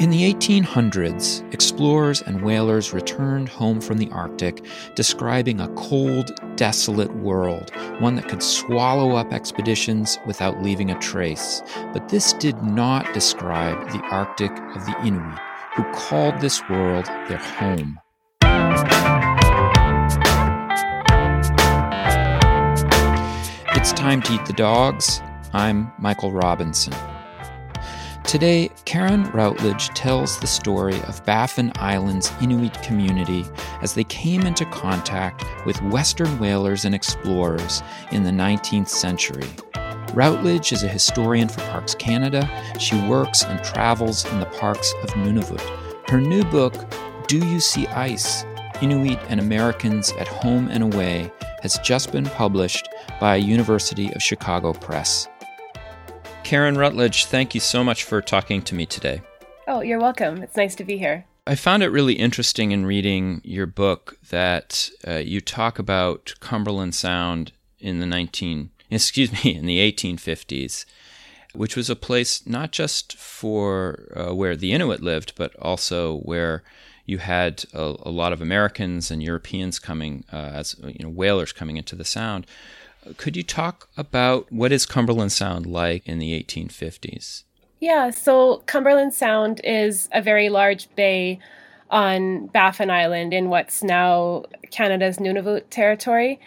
In the 1800s, explorers and whalers returned home from the Arctic, describing a cold, desolate world, one that could swallow up expeditions without leaving a trace. But this did not describe the Arctic of the Inuit, who called this world their home. It's time to eat the dogs. I'm Michael Robinson. Today, Karen Routledge tells the story of Baffin Island's Inuit community as they came into contact with Western whalers and explorers in the 19th century. Routledge is a historian for Parks Canada. She works and travels in the parks of Nunavut. Her new book, Do You See Ice? Inuit and Americans at Home and Away, has just been published by University of Chicago Press. Karen Routledge, thank you so much for talking to me today. Oh, you're welcome. It's nice to be here. I found it really interesting in reading your book that uh, you talk about Cumberland Sound in the 19 excuse me in the 1850s, which was a place not just for uh, where the Inuit lived, but also where you had a, a lot of Americans and Europeans coming uh, as you know whalers coming into the Sound. Could you talk about what is Cumberland Sound like in the 1850s? Yeah, so Cumberland Sound is a very large bay on Baffin Island in what's now Canada's Nunavut territory.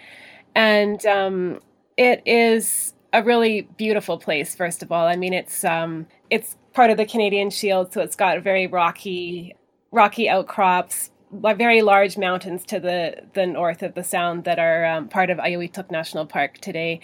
And um, it is a really beautiful place, first of all. I mean, it's um, it's part of the Canadian Shield, so it's got very rocky, rocky outcrops, very large mountains to the the north of the Sound that are um, part of Auyuittuq National Park today,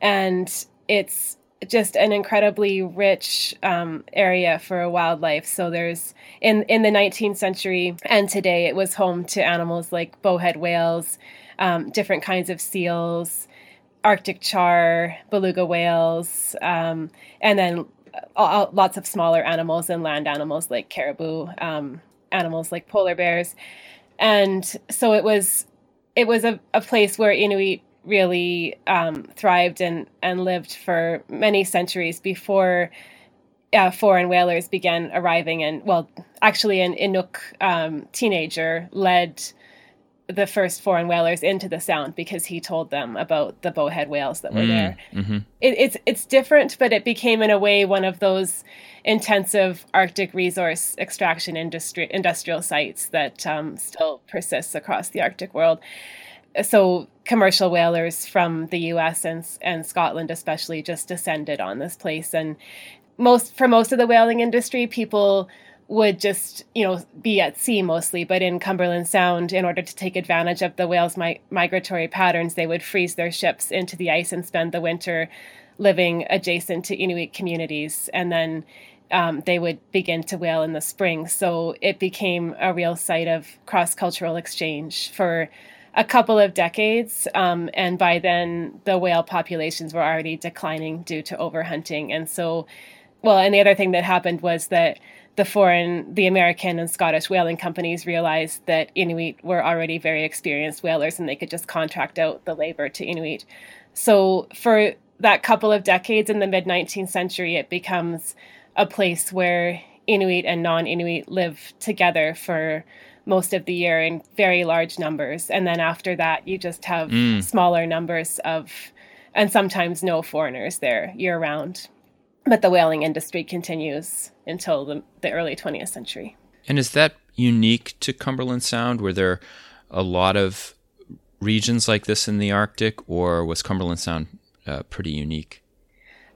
and it's just an incredibly rich um, area for wildlife. So there's in in the 19th century and today, it was home to animals like bowhead whales, um, different kinds of seals, Arctic char, beluga whales, um, and then uh, lots of smaller animals and land animals like caribou. Animals like polar bears. And so it was it was a, a place where Inuit really um, thrived and, and lived for many centuries before uh, foreign whalers began arriving. And well, actually, an Inuk um, teenager led the first foreign whalers into the sound because he told them about the bowhead whales that were mm, there. Mm-hmm. It, it's it's different, but it became in a way one of those intensive Arctic resource extraction industry industrial sites that um, still persists across the Arctic world. So commercial whalers from the U.S. and and Scotland especially just descended on this place, and most for most of the whaling industry, people would just you know be at sea mostly but in cumberland sound in order to take advantage of the whales' mi- migratory patterns they would freeze their ships into the ice and spend the winter living adjacent to inuit communities. And then um, they would begin to whale in the spring. So it became a real site of cross-cultural exchange for a couple of decades um, and by then the whale populations were already declining due to overhunting. And so well and the other thing that happened was that the foreign, the American and Scottish whaling companies realized that Inuit were already very experienced whalers and they could just contract out the labor to Inuit. So for that couple of decades in the mid 19th century, it becomes a place where Inuit and non Inuit live together for most of the year in very large numbers. And then after that, you just have mm. smaller numbers of, and sometimes no foreigners there year round but the whaling industry continues until the, the early 20th century. And is that unique to Cumberland Sound? Were there a lot of regions like this in the Arctic, or was Cumberland Sound uh, pretty unique?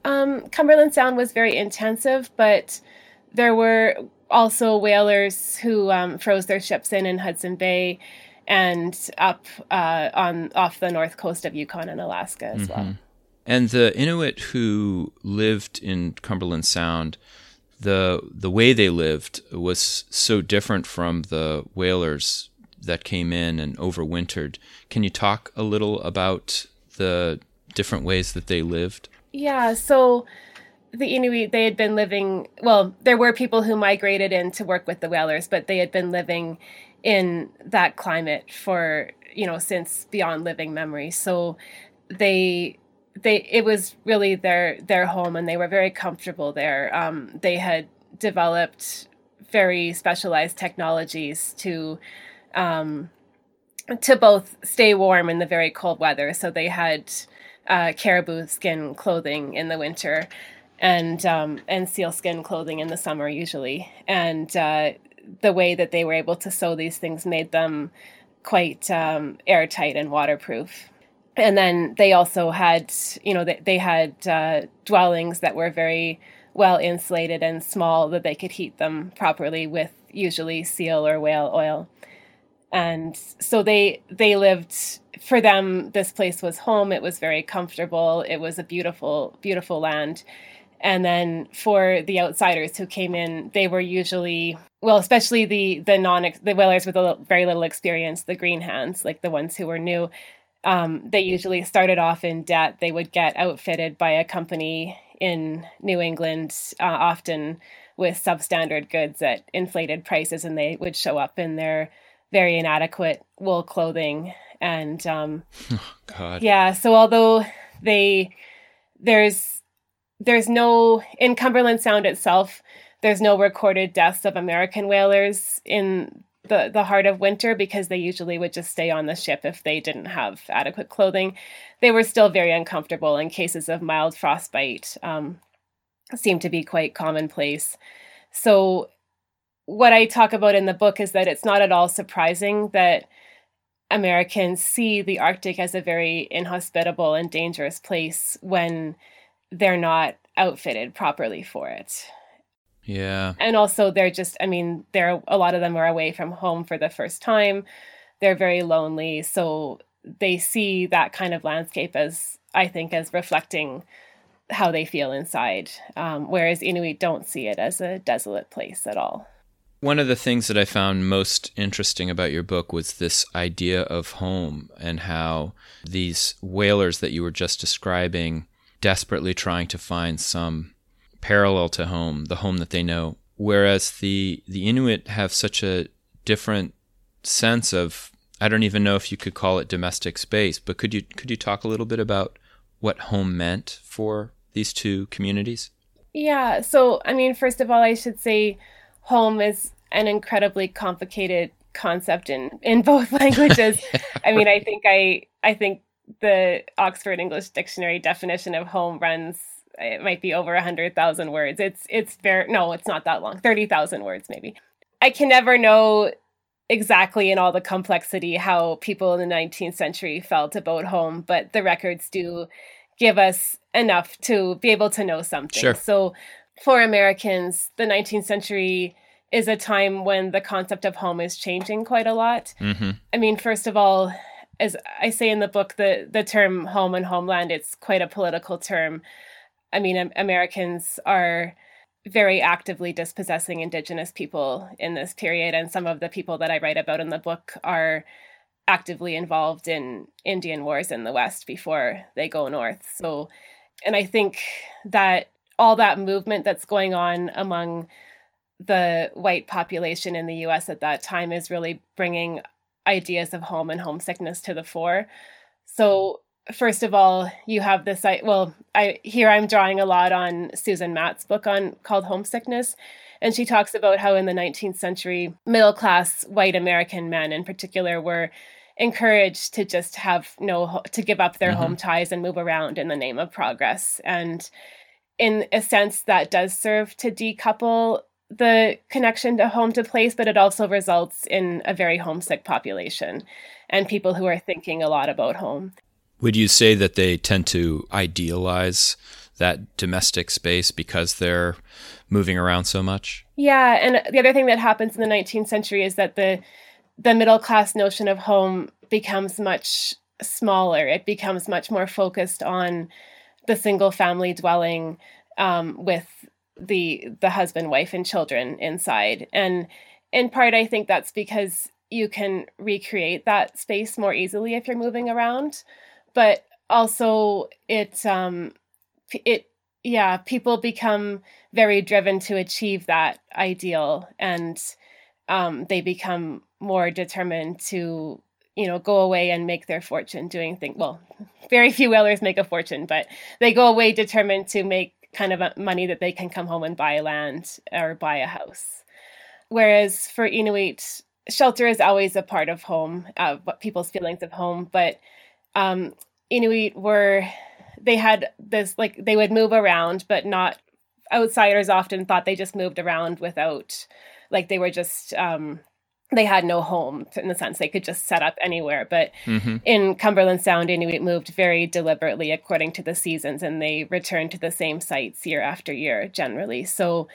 Um, Cumberland Sound was very intensive, but there were also whalers who um, froze their ships in in Hudson Bay and up uh, on off the north coast of Yukon and Alaska as mm-hmm. well. And the Inuit who lived in Cumberland Sound, the the way they lived was so different from the whalers that came in and overwintered. Can you talk a little about the different ways that they lived? Yeah, so the Inuit they had been living well, there were people who migrated in to work with the whalers, but they had been living in that climate for, you know, since beyond living memory. So they they it was really their their home and they were very comfortable there. Um, they had developed very specialized technologies to um, to both stay warm in the very cold weather. So they had uh, caribou skin clothing in the winter, and um, and sealskin clothing in the summer usually. And uh, the way that they were able to sew these things made them quite um, airtight and waterproof. And then they also had, you know, they, they had uh, dwellings that were very well insulated and small that they could heat them properly with usually seal or whale oil. And so they they lived for them this place was home. It was very comfortable. It was a beautiful beautiful land. And then for the outsiders who came in they were usually well especially the the non the whalers with a very little experience the green hands like the ones who were new um, they usually started off in debt they would get outfitted by a company in new england uh, often with substandard goods at inflated prices and they would show up in their very inadequate wool clothing and um, oh, God. yeah so although they there's there's no in cumberland sound itself there's no recorded deaths of american whalers in the the heart of winter because they usually would just stay on the ship if they didn't have adequate clothing they were still very uncomfortable and cases of mild frostbite um, seemed to be quite commonplace so what i talk about in the book is that it's not at all surprising that Americans see the Arctic as a very inhospitable and dangerous place when they're not outfitted properly for it. Yeah. And also they're just I mean, they're a lot of them are away from home for the first time. They're very lonely, so they see that kind of landscape as I think as reflecting how they feel inside. Um, whereas Inuit don't see it as a desolate place at all. One of the things that I found most interesting about your book was this idea of home and how these whalers that you were just describing desperately trying to find some parallel to home, the home that they know, whereas the the Inuit have such a different sense of I don't even know if you could call it domestic space, but could you could you talk a little bit about what home meant for these two communities? Yeah, so I mean first of all I should say home is an incredibly complicated concept in in both languages. I mean, I think I I think the Oxford English Dictionary definition of home runs it might be over a hundred thousand words. It's it's fair no, it's not that long. Thirty thousand words maybe. I can never know exactly in all the complexity how people in the 19th century felt about home, but the records do give us enough to be able to know something. Sure. So for Americans, the 19th century is a time when the concept of home is changing quite a lot. Mm-hmm. I mean, first of all, as I say in the book, the the term home and homeland it's quite a political term. I mean, Americans are very actively dispossessing indigenous people in this period, and some of the people that I write about in the book are actively involved in Indian wars in the West before they go north. So, and I think that all that movement that's going on among the white population in the US at that time is really bringing ideas of home and homesickness to the fore. So, first of all, you have this I well, I here I'm drawing a lot on Susan Matt's book on called Homesickness, and she talks about how in the 19th century, middle-class white American men in particular were encouraged to just have no to give up their mm-hmm. home ties and move around in the name of progress and in a sense that does serve to decouple the connection to home to place, but it also results in a very homesick population and people who are thinking a lot about home. Would you say that they tend to idealize that domestic space because they're moving around so much? Yeah, and the other thing that happens in the 19th century is that the the middle class notion of home becomes much smaller. It becomes much more focused on the single family dwelling um, with the the husband wife and children inside and in part i think that's because you can recreate that space more easily if you're moving around but also it um it yeah people become very driven to achieve that ideal and um they become more determined to you know go away and make their fortune doing things well very few whalers make a fortune but they go away determined to make kind of money that they can come home and buy land or buy a house. whereas for Inuit, shelter is always a part of home, uh, people's feelings of home. But um, Inuit were they had this like they would move around, but not outsiders often thought they just moved around without like they were just um, they had no home in the sense they could just set up anywhere. But mm-hmm. in Cumberland Sound, Inuit moved very deliberately according to the seasons, and they returned to the same sites year after year generally. So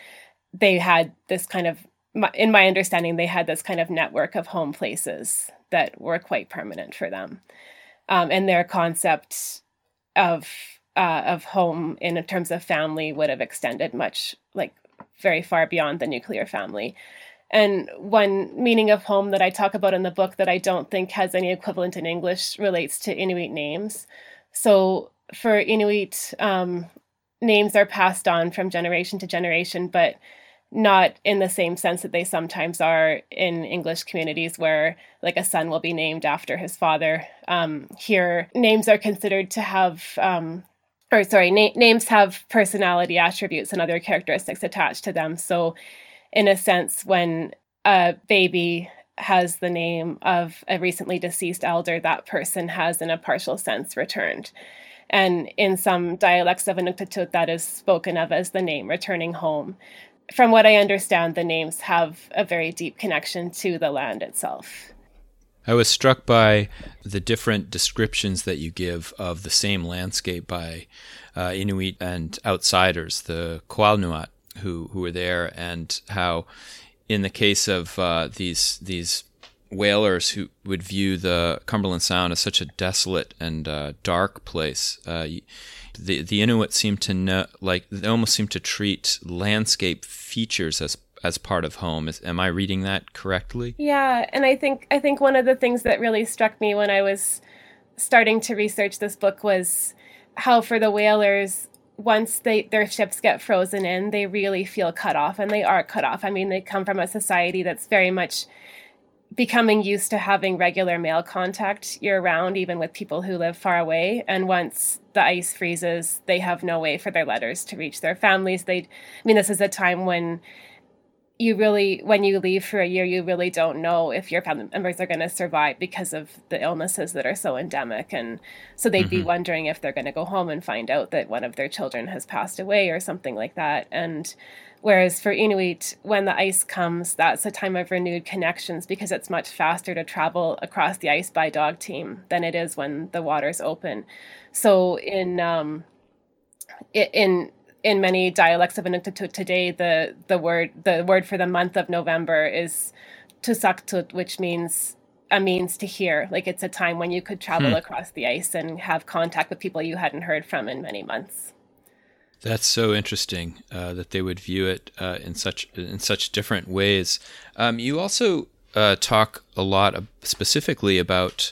they had this kind of, in my understanding, they had this kind of network of home places that were quite permanent for them, um, and their concept of uh, of home in terms of family would have extended much like very far beyond the nuclear family. And one meaning of home that I talk about in the book that I don't think has any equivalent in English relates to Inuit names. So for Inuit, um, names are passed on from generation to generation, but not in the same sense that they sometimes are in English communities where like a son will be named after his father. Um, here, names are considered to have, um, or sorry, na- names have personality attributes and other characteristics attached to them. So, in a sense, when a baby has the name of a recently deceased elder, that person has, in a partial sense, returned. And in some dialects of Inuktitut, that is spoken of as the name returning home from what I understand, the names have a very deep connection to the land itself. I was struck by the different descriptions that you give of the same landscape by uh, Inuit and outsiders, the Qallunaat who who were there, and how, in the case of uh, these these whalers who would view the Cumberland Sound as such a desolate and uh, dark place, uh, the the Inuit seem to know, like they almost seem to treat landscape features as as part of home. Is, am I reading that correctly? Yeah, and I think I think one of the things that really struck me when I was starting to research this book was how for the whalers once they their ships get frozen in, they really feel cut off and they are cut off. I mean, they come from a society that's very much becoming used to having regular mail contact year round, even with people who live far away. And once the ice freezes, they have no way for their letters to reach their families. They, I mean, this is a time when you really, when you leave for a year, you really don't know if your family members are going to survive because of the illnesses that are so endemic. And so they'd mm-hmm. be wondering if they're going to go home and find out that one of their children has passed away or something like that. And Whereas for Inuit, when the ice comes, that's a time of renewed connections because it's much faster to travel across the ice by dog team than it is when the water's open. So in um, in in many dialects of Inuktitut today, the the word the word for the month of November is tusaqtuut, which means a means to hear. Like it's a time when you could travel hmm. across the ice and have contact with people you hadn't heard from in many months. That's so interesting uh, that they would view it uh, in such in such different ways. Um, you also uh, talk a lot specifically about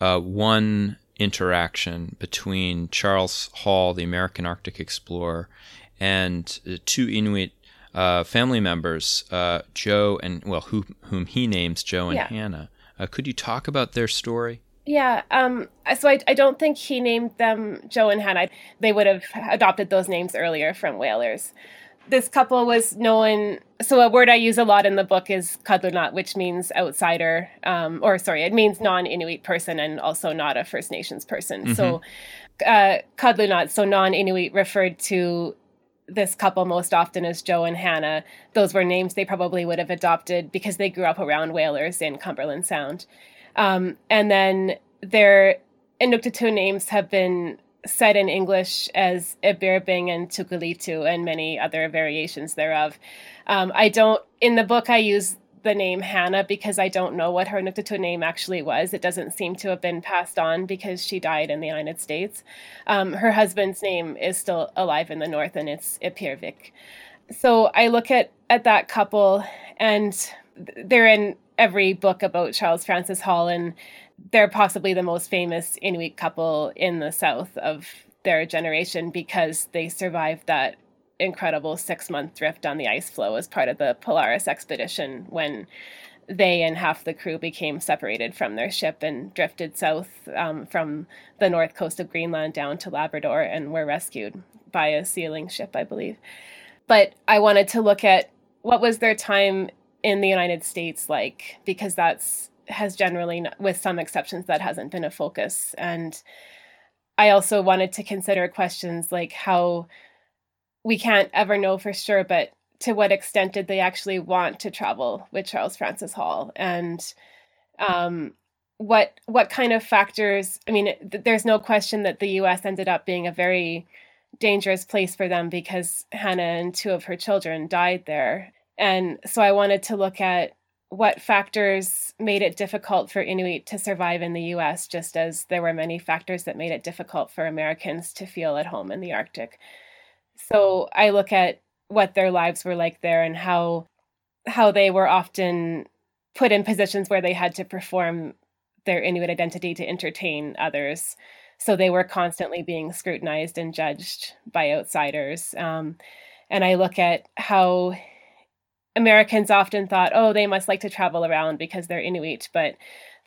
uh, one interaction between Charles Hall, the American Arctic explorer, and two Inuit uh, family members, uh, Joe and well, who, whom he names Joe and yeah. Hannah. could you talk about their story? Yeah. Um, so I, I don't think he named them Joe and Hannah. They would have adopted those names earlier from whalers. This couple was known. So a word I use a lot in the book is kadlunat, which means outsider, um, or sorry, it means non-Inuit person and also not a First Nations person. Mm-hmm. So uh, kadlunat, so non-Inuit, referred to this couple most often as Joe and Hannah. Those were names they probably would have adopted because they grew up around whalers in Cumberland Sound. Um, and then their Inuktitut names have been said in English as Ebierbing and Tookoolito and many other variations thereof. Um, I don't, in the book, I use the name Hannah because I don't know what her Inuktitut name actually was. It doesn't seem to have been passed on because she died in the United States. Um, her husband's name is still alive in the North and it's Ipirvik. So I look at, at that couple and they're in every book about Charles Francis Hall, and they're possibly the most famous Inuit couple in the South of their generation because they survived that incredible six month drift on the ice floe as part of the Polaris expedition when they and half the crew became separated from their ship and drifted south um, from the north coast of Greenland down to Labrador and were rescued by a sealing ship, I believe. But I wanted to look at what was their time in the United States like because that's has generally with some exceptions that hasn't been a focus. And I also wanted to consider questions like how we can't ever know for sure but to what extent did they actually want to travel with Charles Francis Hall? And um, what what kind of factors I mean th- there's no question that the US ended up being a very dangerous place for them because Hannah and two of her children died there. And so I wanted to look at what factors made it difficult for Inuit to survive in the US, just as there were many factors that made it difficult for Americans to feel at home in the Arctic. So I look at what their lives were like there and how how they were often put in positions where they had to perform their Inuit identity to entertain others. So they were constantly being scrutinized and judged by outsiders. Um, and I look at how Americans often thought, oh, they must like to travel around because they're Inuit, but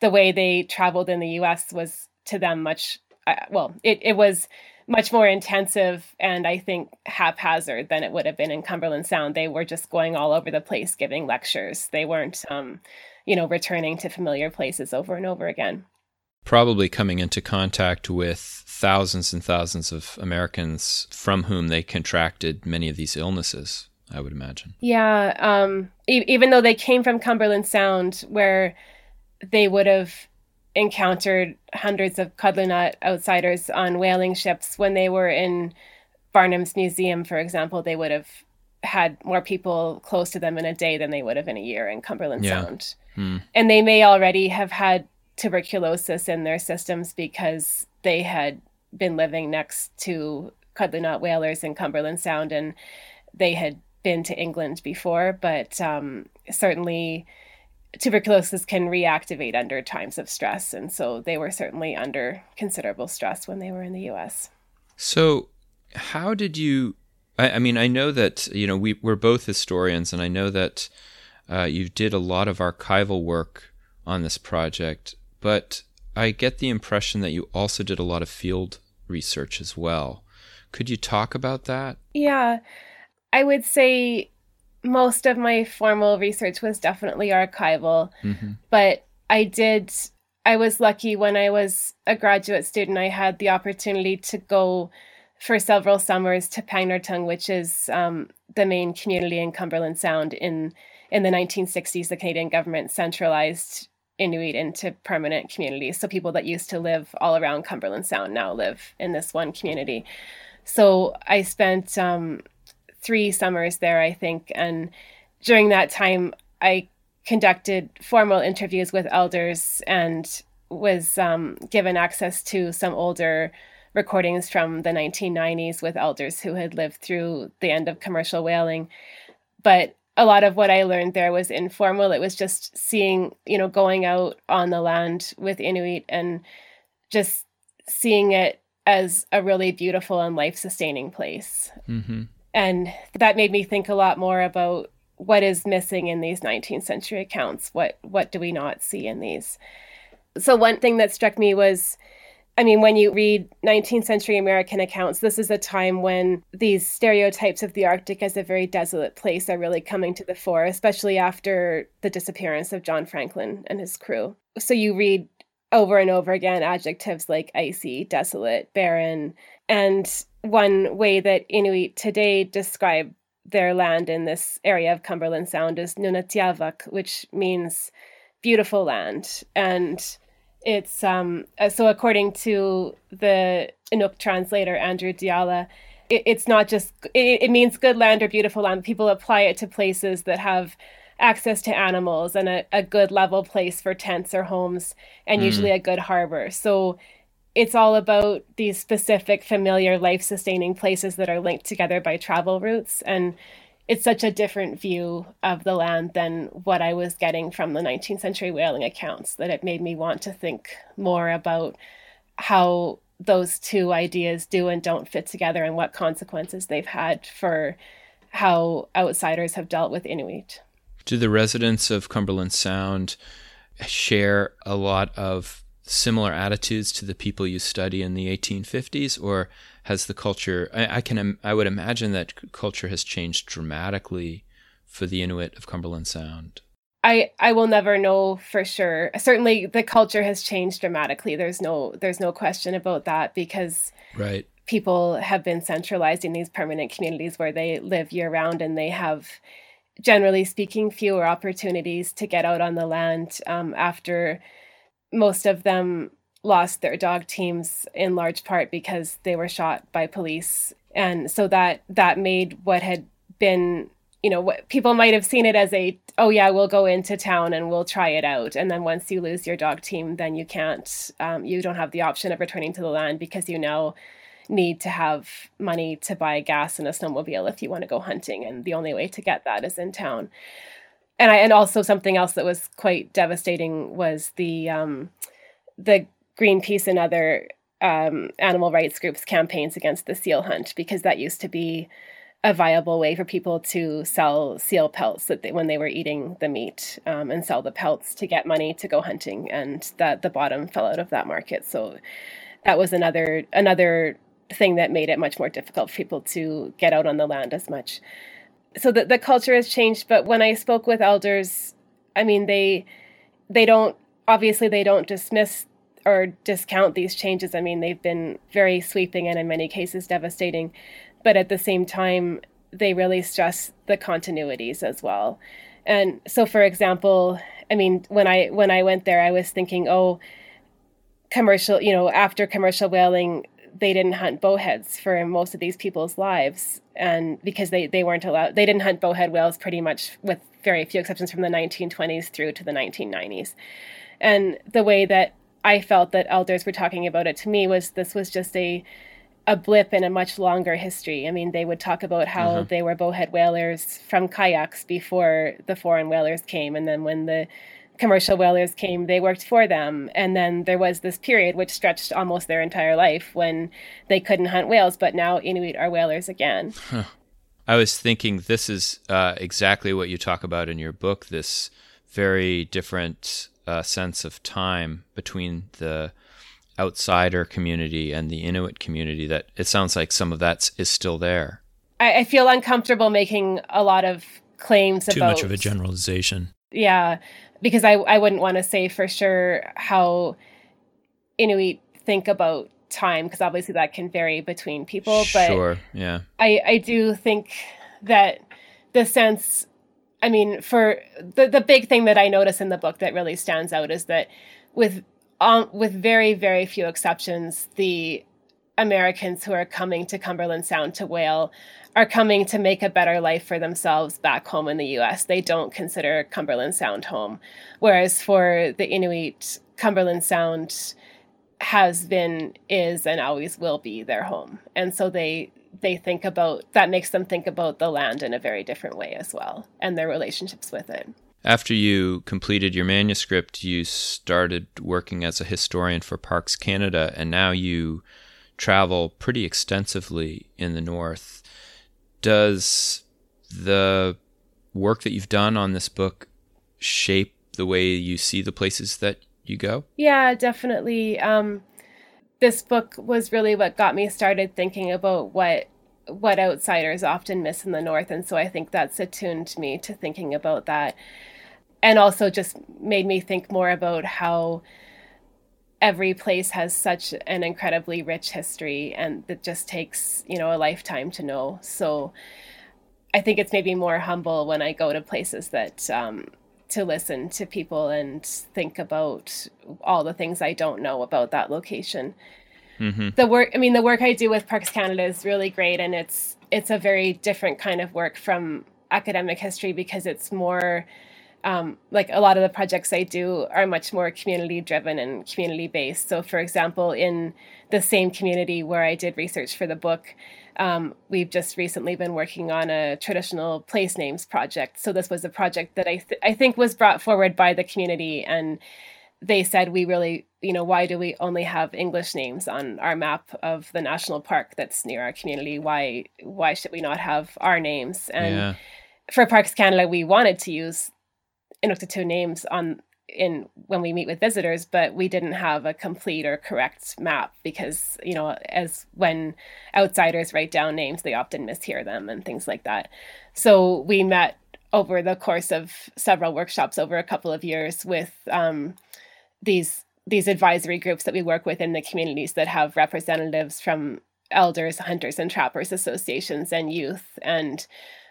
the way they traveled in the US was to them much, uh, well, it, it was much more intensive and I think haphazard than it would have been in Cumberland Sound. They were just going all over the place giving lectures. They weren't, um, you know, returning to familiar places over and over again. Probably coming into contact with thousands and thousands of Americans from whom they contracted many of these illnesses. I would imagine. Yeah. Um, e- even though they came from Cumberland Sound, where they would have encountered hundreds of Kudlunat outsiders on whaling ships when they were in Barnum's museum, for example, they would have had more people close to them in a day than they would have in a year in Cumberland yeah. Sound. Hmm. And they may already have had tuberculosis in their systems because they had been living next to Kudlunat whalers in Cumberland Sound and they had been to England before, but um, certainly tuberculosis can reactivate under times of stress. And so they were certainly under considerable stress when they were in the US. So, how did you? I, I mean, I know that, you know, we, we're both historians, and I know that uh, you did a lot of archival work on this project, but I get the impression that you also did a lot of field research as well. Could you talk about that? Yeah. I would say most of my formal research was definitely archival, mm-hmm. but I did. I was lucky when I was a graduate student. I had the opportunity to go for several summers to Pangnirtung, which is um, the main community in Cumberland Sound. In in the 1960s, the Canadian government centralized Inuit into permanent communities. So people that used to live all around Cumberland Sound now live in this one community. So I spent um, three summers there, I think. And during that time, I conducted formal interviews with elders and was um, given access to some older recordings from the 1990s with elders who had lived through the end of commercial whaling. But a lot of what I learned there was informal. It was just seeing, you know, going out on the land with Inuit and just seeing it as a really beautiful and life sustaining place. Mm-hmm. And that made me think a lot more about what is missing in these 19th century accounts. What what do we not see in these? So one thing that struck me was I mean, when you read 19th century American accounts, this is a time when these stereotypes of the Arctic as a very desolate place are really coming to the fore, especially after the disappearance of John Franklin and his crew. So you read over and over again adjectives like icy, desolate, barren, and one way that Inuit today describe their land in this area of Cumberland Sound is Nunatiavak, which means beautiful land. And it's um, uh, so according to the Inuk translator Andrew Dialla, it, it's not just it, it means good land or beautiful land. People apply it to places that have access to animals and a, a good level place for tents or homes and mm. usually a good harbor. So it's all about these specific familiar life sustaining places that are linked together by travel routes and it's such a different view of the land than what I was getting from the 19th century whaling accounts that it made me want to think more about how those two ideas do and don't fit together and what consequences they've had for how outsiders have dealt with Inuit. Do the residents of Cumberland Sound share a lot of similar attitudes to the people you study in the 1850s, or has the culture? I, I can I would imagine that culture has changed dramatically for the Inuit of Cumberland Sound. I I will never know for sure. Certainly the culture has changed dramatically. There's no there's no question about that because right. people have been centralized in these permanent communities where they live year round and they have generally speaking fewer opportunities to get out on the land um, after most of them lost their dog teams in large part because they were shot by police. And so that that made what had been you know what people might have seen it as a oh yeah we'll go into town and we'll try it out. And then once you lose your dog team then you can't um, you don't have the option of returning to the land because you now need to have money to buy gas and a snowmobile if you want to go hunting and the only way to get that is in town. And i and also something else that was quite devastating was the um, the greenpeace and other um, animal rights groups campaigns against the seal hunt because that used to be a viable way for people to sell seal pelts that they, when they were eating the meat um, and sell the pelts to get money to go hunting and that the bottom fell out of that market. So that was another another thing that made it much more difficult for people to get out on the land as much. So the, the culture has changed but when i spoke with elders i mean they they don't obviously they don't dismiss or discount these changes. I mean they've been very sweeping and in many cases devastating but at the same time they really stress the continuities as well. And so for example i mean when i when i went there i was thinking oh commercial you know after commercial whaling they didn't hunt bowheads for most of these people's lives and because they, they weren't allowed they didn't hunt bowhead whales pretty much with very few exceptions from the 1920s through to the 1990s and the way that i felt that elders were talking about it to me was this was just a a blip in a much longer history. I mean, they would talk about how uh-huh. they were bowhead whalers from kayaks before the foreign whalers came, and then when the commercial whalers came, they worked for them. And then there was this period which stretched almost their entire life when they couldn't hunt whales, but now Inuit are whalers again. Huh. I was thinking this is uh, exactly what you talk about in your book this very different uh, sense of time between the outsider community and the Inuit community that it sounds like some of that is still there. I, I feel uncomfortable making a lot of claims Too about much of a generalization. Yeah, because I, I wouldn't want to say for sure how Inuit think about time because obviously that can vary between people. But sure, yeah. I, I do think that the sense I mean, for the the big thing that I notice in the book that really stands out is that with um, with very, very few exceptions, the Americans who are coming to Cumberland Sound to whale are coming to make a better life for themselves back home in the US. They don't consider Cumberland Sound home. Whereas for the Inuit, Cumberland Sound has been, is, and always will be their home. And so they they think about that makes them think about the land in a very different way as well and their relationships with it. After you completed your manuscript, you started working as a historian for Parks Canada, and now you travel pretty extensively in the North. Does the work that you've done on this book shape the way you see the places that you go? Yeah, definitely. Um, this book was really what got me started thinking about what what outsiders often miss in the north and so i think that's attuned me to thinking about that and also just made me think more about how every place has such an incredibly rich history and that just takes you know a lifetime to know so i think it's maybe more humble when i go to places that um, to listen to people and think about all the things i don't know about that location mm-hmm. the work i mean the work i do with parks canada is really great and it's it's a very different kind of work from academic history because it's more um, like a lot of the projects I do are much more community driven and community based. So, for example, in the same community where I did research for the book, um, we've just recently been working on a traditional place names project. So, this was a project that I, th- I think was brought forward by the community, and they said, We really, you know, why do we only have English names on our map of the national park that's near our community? Why, why should we not have our names? And yeah. for Parks Canada, we wanted to use Inuktitut names on in when we meet with visitors, but we didn't have a complete or correct map because you know as when outsiders write down names, they often mishear them and things like that. So we met over the course of several workshops over a couple of years with um, these these advisory groups that we work with in the communities that have representatives from elders, hunters, and trappers associations and youth. And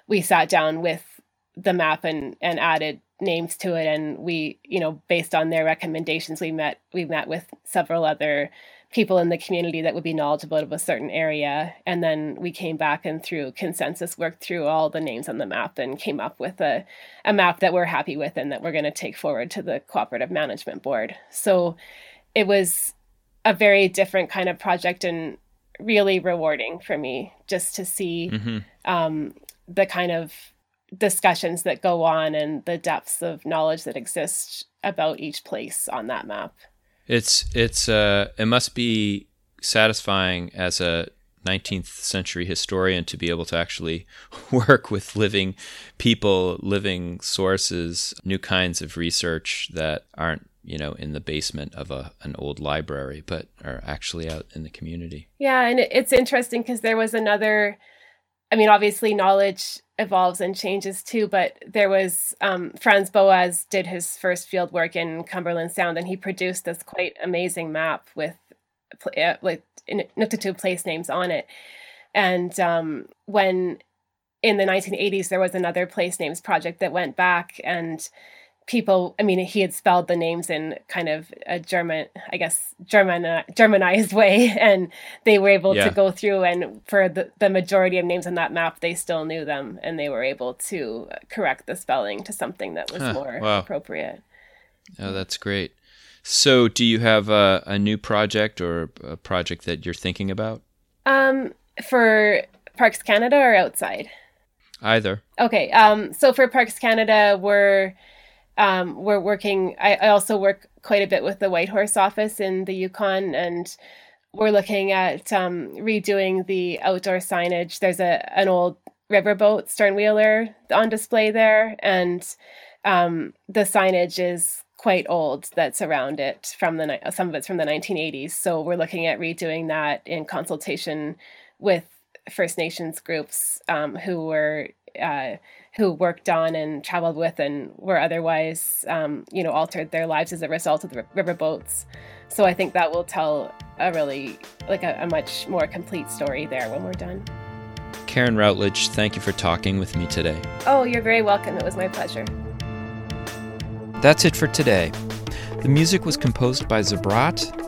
we sat down with the map and and added names to it and we you know based on their recommendations we met we met with several other people in the community that would be knowledgeable of a certain area. And then we came back and through consensus worked through all the names on the map and came up with a, a map that we're happy with and that we're going to take forward to the cooperative management board. So it was a very different kind of project and really rewarding for me just to see mm-hmm. um, the kind of discussions that go on and the depths of knowledge that exist about each place on that map. It's it's uh it must be satisfying as a 19th century historian to be able to actually work with living people, living sources, new kinds of research that aren't you know in the basement of a an old library but are actually out in the community yeah and it's interesting because there was another i mean obviously knowledge evolves and changes too. But there was um, Franz Boas did his first field work in Cumberland Sound, and he produced this quite amazing map with uh, like Inuktitut place names on it. And um, when in the 1980s there was another place names project that went back and people i mean he had spelled the names in kind of a german i guess german uh, germanized way and they were able yeah. to go through and for the, the majority of names on that map they still knew them and they were able to correct the spelling to something that was huh, more wow. appropriate. Oh that's great. So do you have a, a new project or a project that you're thinking about? Um for parks canada or outside? Either. Okay um so for parks canada we're um, we're working. I, I, also work quite a bit with the Whitehorse office in the Yukon, and we're looking at um, redoing the outdoor signage. There's a an old riverboat sternwheeler on display there, and um, the signage is quite old that's around it from the some of it's from the 1980s. So we're looking at redoing that in consultation with First Nations groups um, who were uh, who worked on and traveled with and were otherwise, um, you know, altered their lives as a result of the river boats. So I think that will tell a really, like a, a much more complete story there when we're done. Karen Routledge, thank you for talking with me today. Oh, you're very welcome. It was my pleasure. That's it for today. The music was composed by Zabrat